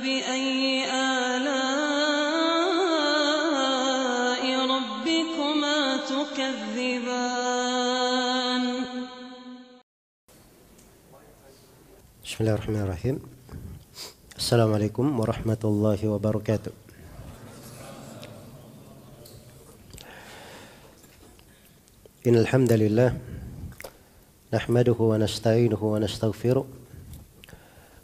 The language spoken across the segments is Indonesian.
فبأي آلاء ربكما تكذبان؟ بسم الله الرحمن الرحيم. السلام عليكم ورحمة الله وبركاته. إن الحمد لله نحمده ونستعينه ونستغفره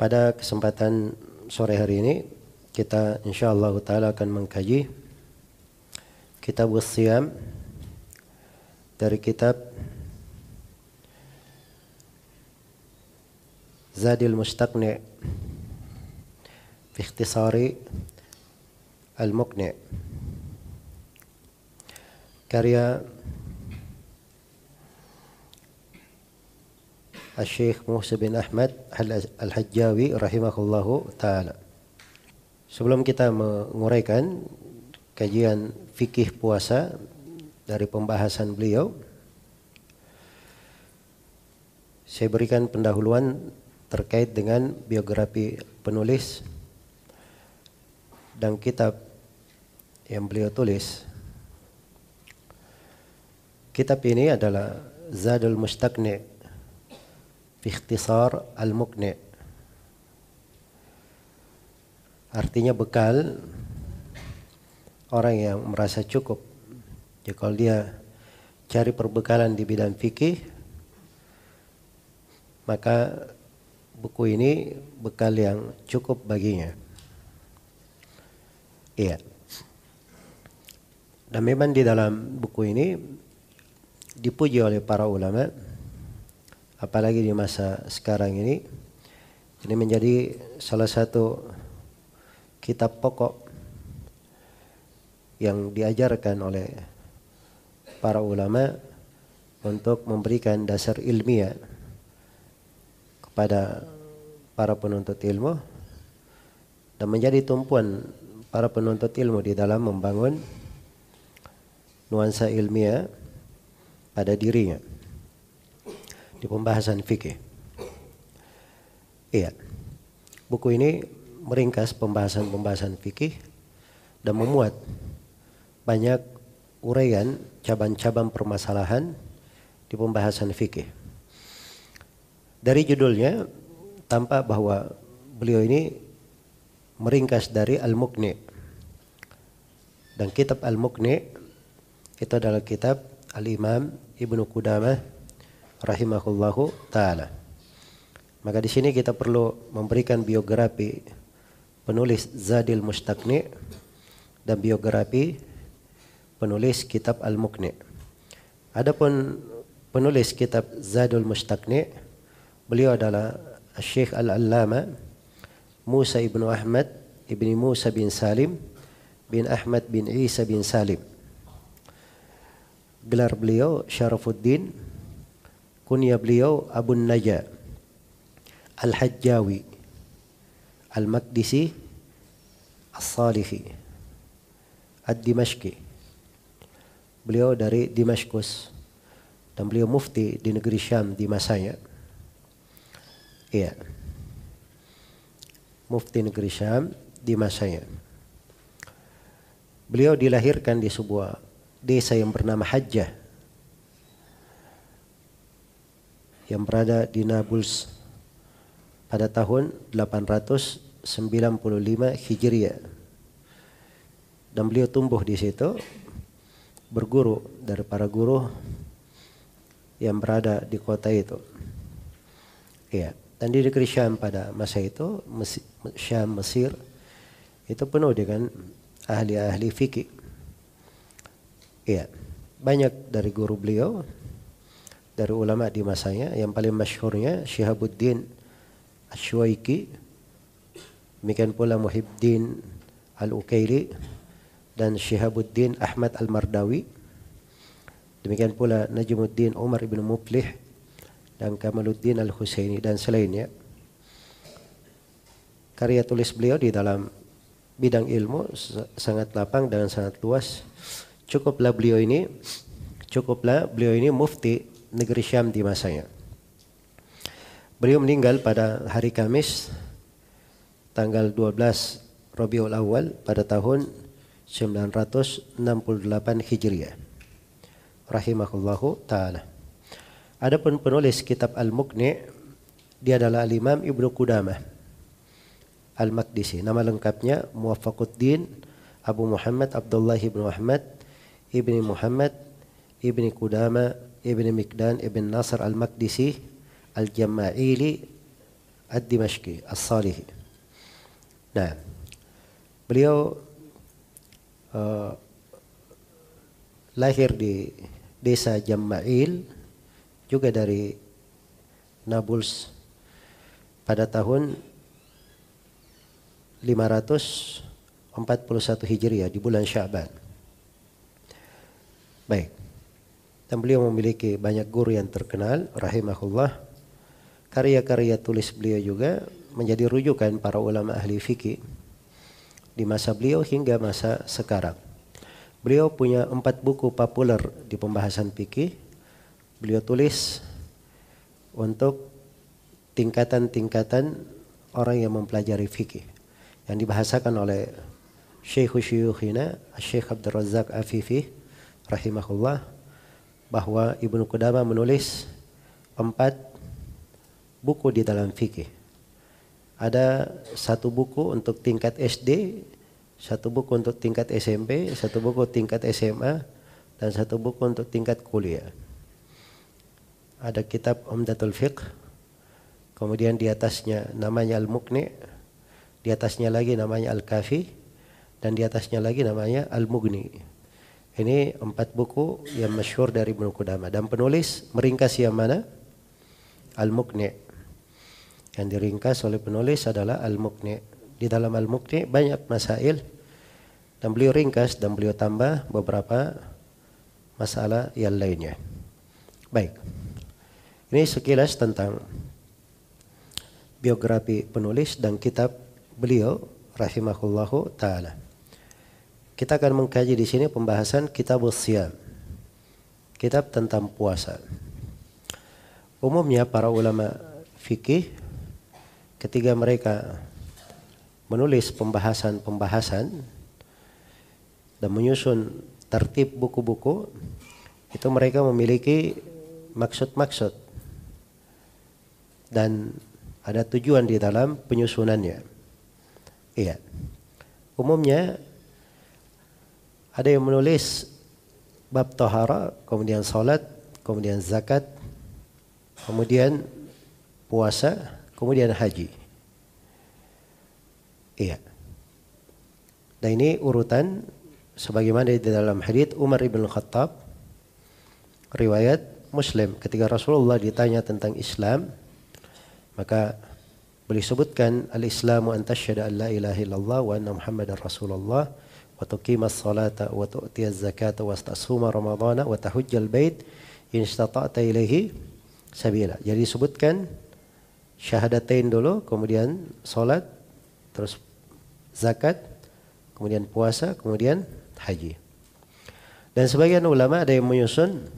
Pada kesempatan sore hari ini kita insyaallah taala akan mengkaji kitab siam dari kitab Zadil Mustaqni fi Al-Muqni. Karya Syekh Musa bin Ahmad Al-Hajjawi rahimahullahu taala. Sebelum kita menguraikan kajian fikih puasa dari pembahasan beliau, saya berikan pendahuluan terkait dengan biografi penulis dan kitab yang beliau tulis. Kitab ini adalah Zadul Mustaqni fi ikhtisar al-muqni. Artinya bekal orang yang merasa cukup. Jadi kalau dia cari perbekalan di bidang fikih maka buku ini bekal yang cukup baginya. Iya. Dan memang di dalam buku ini dipuji oleh para ulama, apalagi di masa sekarang ini, ini menjadi salah satu kitab pokok yang diajarkan oleh para ulama untuk memberikan dasar ilmiah kepada para penuntut ilmu dan menjadi tumpuan para penuntut ilmu di dalam membangun nuansa ilmiah pada dirinya di pembahasan fikih. Iya. Buku ini meringkas pembahasan-pembahasan fikih dan memuat banyak uraian cabang-cabang permasalahan di pembahasan fikih. Dari judulnya tampak bahwa beliau ini meringkas dari Al-Muqni. Dan kitab Al-Muqni itu adalah kitab Al-Imam Ibnu Qudamah rahimahullahu taala. Maka di sini kita perlu memberikan biografi penulis Zadil Mustaqni dan biografi penulis kitab Al-Muqni. Adapun penulis kitab Zadul Mustaqni beliau adalah Syekh Al-Allama Musa ibnu Ahmad ibni Musa bin Salim bin Ahmad bin Isa bin Salim. Gelar beliau Syarafuddin, kunya beliau Abu Naja, Al-Hajjawi, Al-Maqdisi, As-Salihi Ad-Dimashqi. Beliau dari Damaskus dan beliau mufti di negeri Syam di masanya. Iya. Mufti negeri Syam di masanya. Beliau dilahirkan di sebuah desa yang bernama Hajjah yang berada di Nablus pada tahun 895 Hijriah. Dan beliau tumbuh di situ berguru dari para guru yang berada di kota itu. Iya, dan di negeri Syam pada masa itu, Syam Mesir itu penuh dengan ahli-ahli fikih. Iya, banyak dari guru beliau dari ulama di masanya yang paling masyhurnya Syihabuddin Asywaiki demikian pula Muhiddin Al-Ukaili dan Syihabuddin Ahmad Al-Mardawi. Demikian pula Najmuddin Umar ibn Muflih dan Kamaluddin Al-Husaini dan selainnya. Karya tulis beliau di dalam bidang ilmu sangat lapang dan sangat luas. Cukuplah beliau ini cukuplah beliau ini mufti negeri Syam di masanya. Beliau meninggal pada hari Kamis tanggal 12 Rabiul Awal pada tahun 968 Hijriah. Rahimahullahu taala. Adapun penulis kitab Al-Muqni dia adalah Al-Imam Ibnu Qudamah Al-Maqdisi. Nama lengkapnya Muwaffaquddin Abu Muhammad Abdullah ibnu Ahmad ibni Muhammad ibni Qudama ibni Mikdan ibn Nasr Al-Maqdisi Al-Jama'ili Ad-Dimashqi As-Salihi. Nah, beliau uh, lahir di desa Jama'il juga dari Nablus pada tahun 541 Hijriah di bulan Syaban. Baik. Dan beliau memiliki banyak guru yang terkenal rahimahullah. Karya-karya tulis beliau juga menjadi rujukan para ulama ahli fikih di masa beliau hingga masa sekarang. Beliau punya empat buku populer di pembahasan fikih. Beliau tulis untuk tingkatan-tingkatan orang yang mempelajari fikih yang dibahasakan oleh Syekh Syuyukhina Syekh Abdul Razak Afifi rahimahullah bahwa Ibnu Qudamah menulis empat buku di dalam fikih ada satu buku untuk tingkat SD, satu buku untuk tingkat SMP, satu buku tingkat SMA, dan satu buku untuk tingkat kuliah. Ada kitab Umdatul Fiqh, kemudian di atasnya namanya Al-Muqni, di atasnya lagi namanya Al-Kafi, dan di atasnya lagi namanya Al-Mughni. Ini empat buku yang masyhur dari Ibnu Qudamah dan penulis meringkas yang mana? Al-Muqni yang diringkas oleh penulis adalah Al-Muqni. Di dalam Al-Muqni banyak masail dan beliau ringkas dan beliau tambah beberapa masalah yang lainnya. Baik. Ini sekilas tentang biografi penulis dan kitab beliau rahimahullahu taala. Kita akan mengkaji di sini pembahasan kitab Siyam. Kitab tentang puasa. Umumnya para ulama fikih ketika mereka menulis pembahasan-pembahasan dan menyusun tertib buku-buku itu mereka memiliki maksud-maksud dan ada tujuan di dalam penyusunannya. Iya. Umumnya ada yang menulis bab tohara, kemudian salat, kemudian zakat, kemudian puasa, kemudian haji. Iya. Dan ini urutan sebagaimana di dalam hadits Umar ibn Khattab riwayat Muslim ketika Rasulullah ditanya tentang Islam maka beliau sebutkan al-islamu an tasyhadu an la ilaha illallah wa anna muhammadar rasulullah tu'tiyaz zakata wa tasuma ramadhana wa tahujjal bait in istata'ta ilaihi sabila. Jadi disebutkan syahadatain dulu, kemudian solat, terus zakat, kemudian puasa, kemudian haji. Dan sebagian ulama ada yang menyusun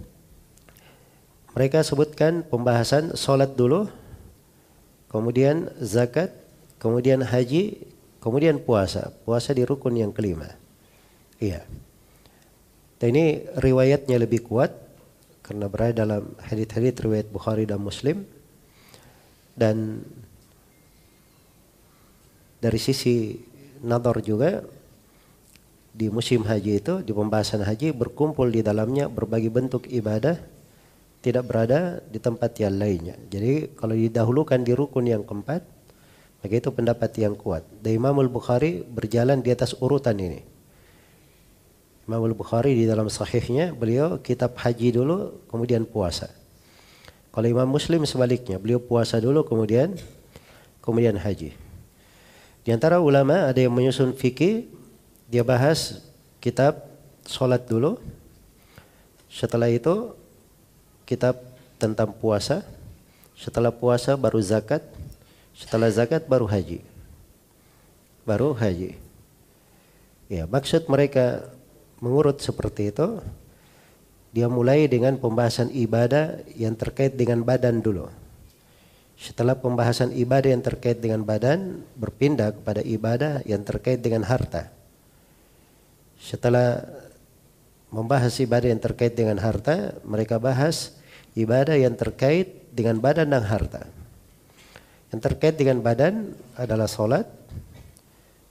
mereka sebutkan pembahasan solat dulu, kemudian zakat, kemudian haji, kemudian puasa. Puasa di rukun yang kelima. Iya. Dan ini riwayatnya lebih kuat karena berada dalam hadits-hadits riwayat Bukhari dan Muslim dan dari sisi nador juga di musim haji itu di pembahasan haji berkumpul di dalamnya berbagai bentuk ibadah tidak berada di tempat yang lainnya. Jadi kalau didahulukan di rukun yang keempat, maka itu pendapat yang kuat. Dan Imam Al-Bukhari berjalan di atas urutan ini. Imam Al-Bukhari di dalam sahihnya beliau kitab haji dulu kemudian puasa. Kalau Imam Muslim sebaliknya, beliau puasa dulu kemudian kemudian haji. Di antara ulama ada yang menyusun fikih, dia bahas kitab solat dulu. Setelah itu kitab tentang puasa. Setelah puasa baru zakat. Setelah zakat baru haji. Baru haji. Ya, maksud mereka mengurut seperti itu, dia mulai dengan pembahasan ibadah yang terkait dengan badan dulu. Setelah pembahasan ibadah yang terkait dengan badan, berpindah kepada ibadah yang terkait dengan harta. Setelah membahas ibadah yang terkait dengan harta, mereka bahas ibadah yang terkait dengan badan dan harta. Yang terkait dengan badan adalah solat,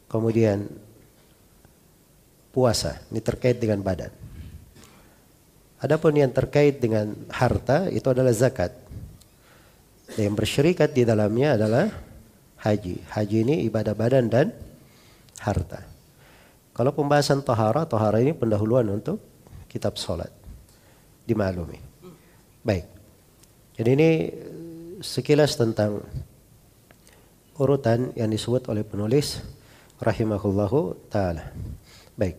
kemudian puasa. Ini terkait dengan badan. Adapun yang terkait dengan harta itu adalah zakat. Dan yang bersyirikat di dalamnya adalah haji. Haji ini ibadah badan dan harta. Kalau pembahasan tohara, tohara ini pendahuluan untuk kitab solat. Dimaklumi. Baik. Jadi ini sekilas tentang urutan yang disebut oleh penulis rahimahullahu taala. Baik.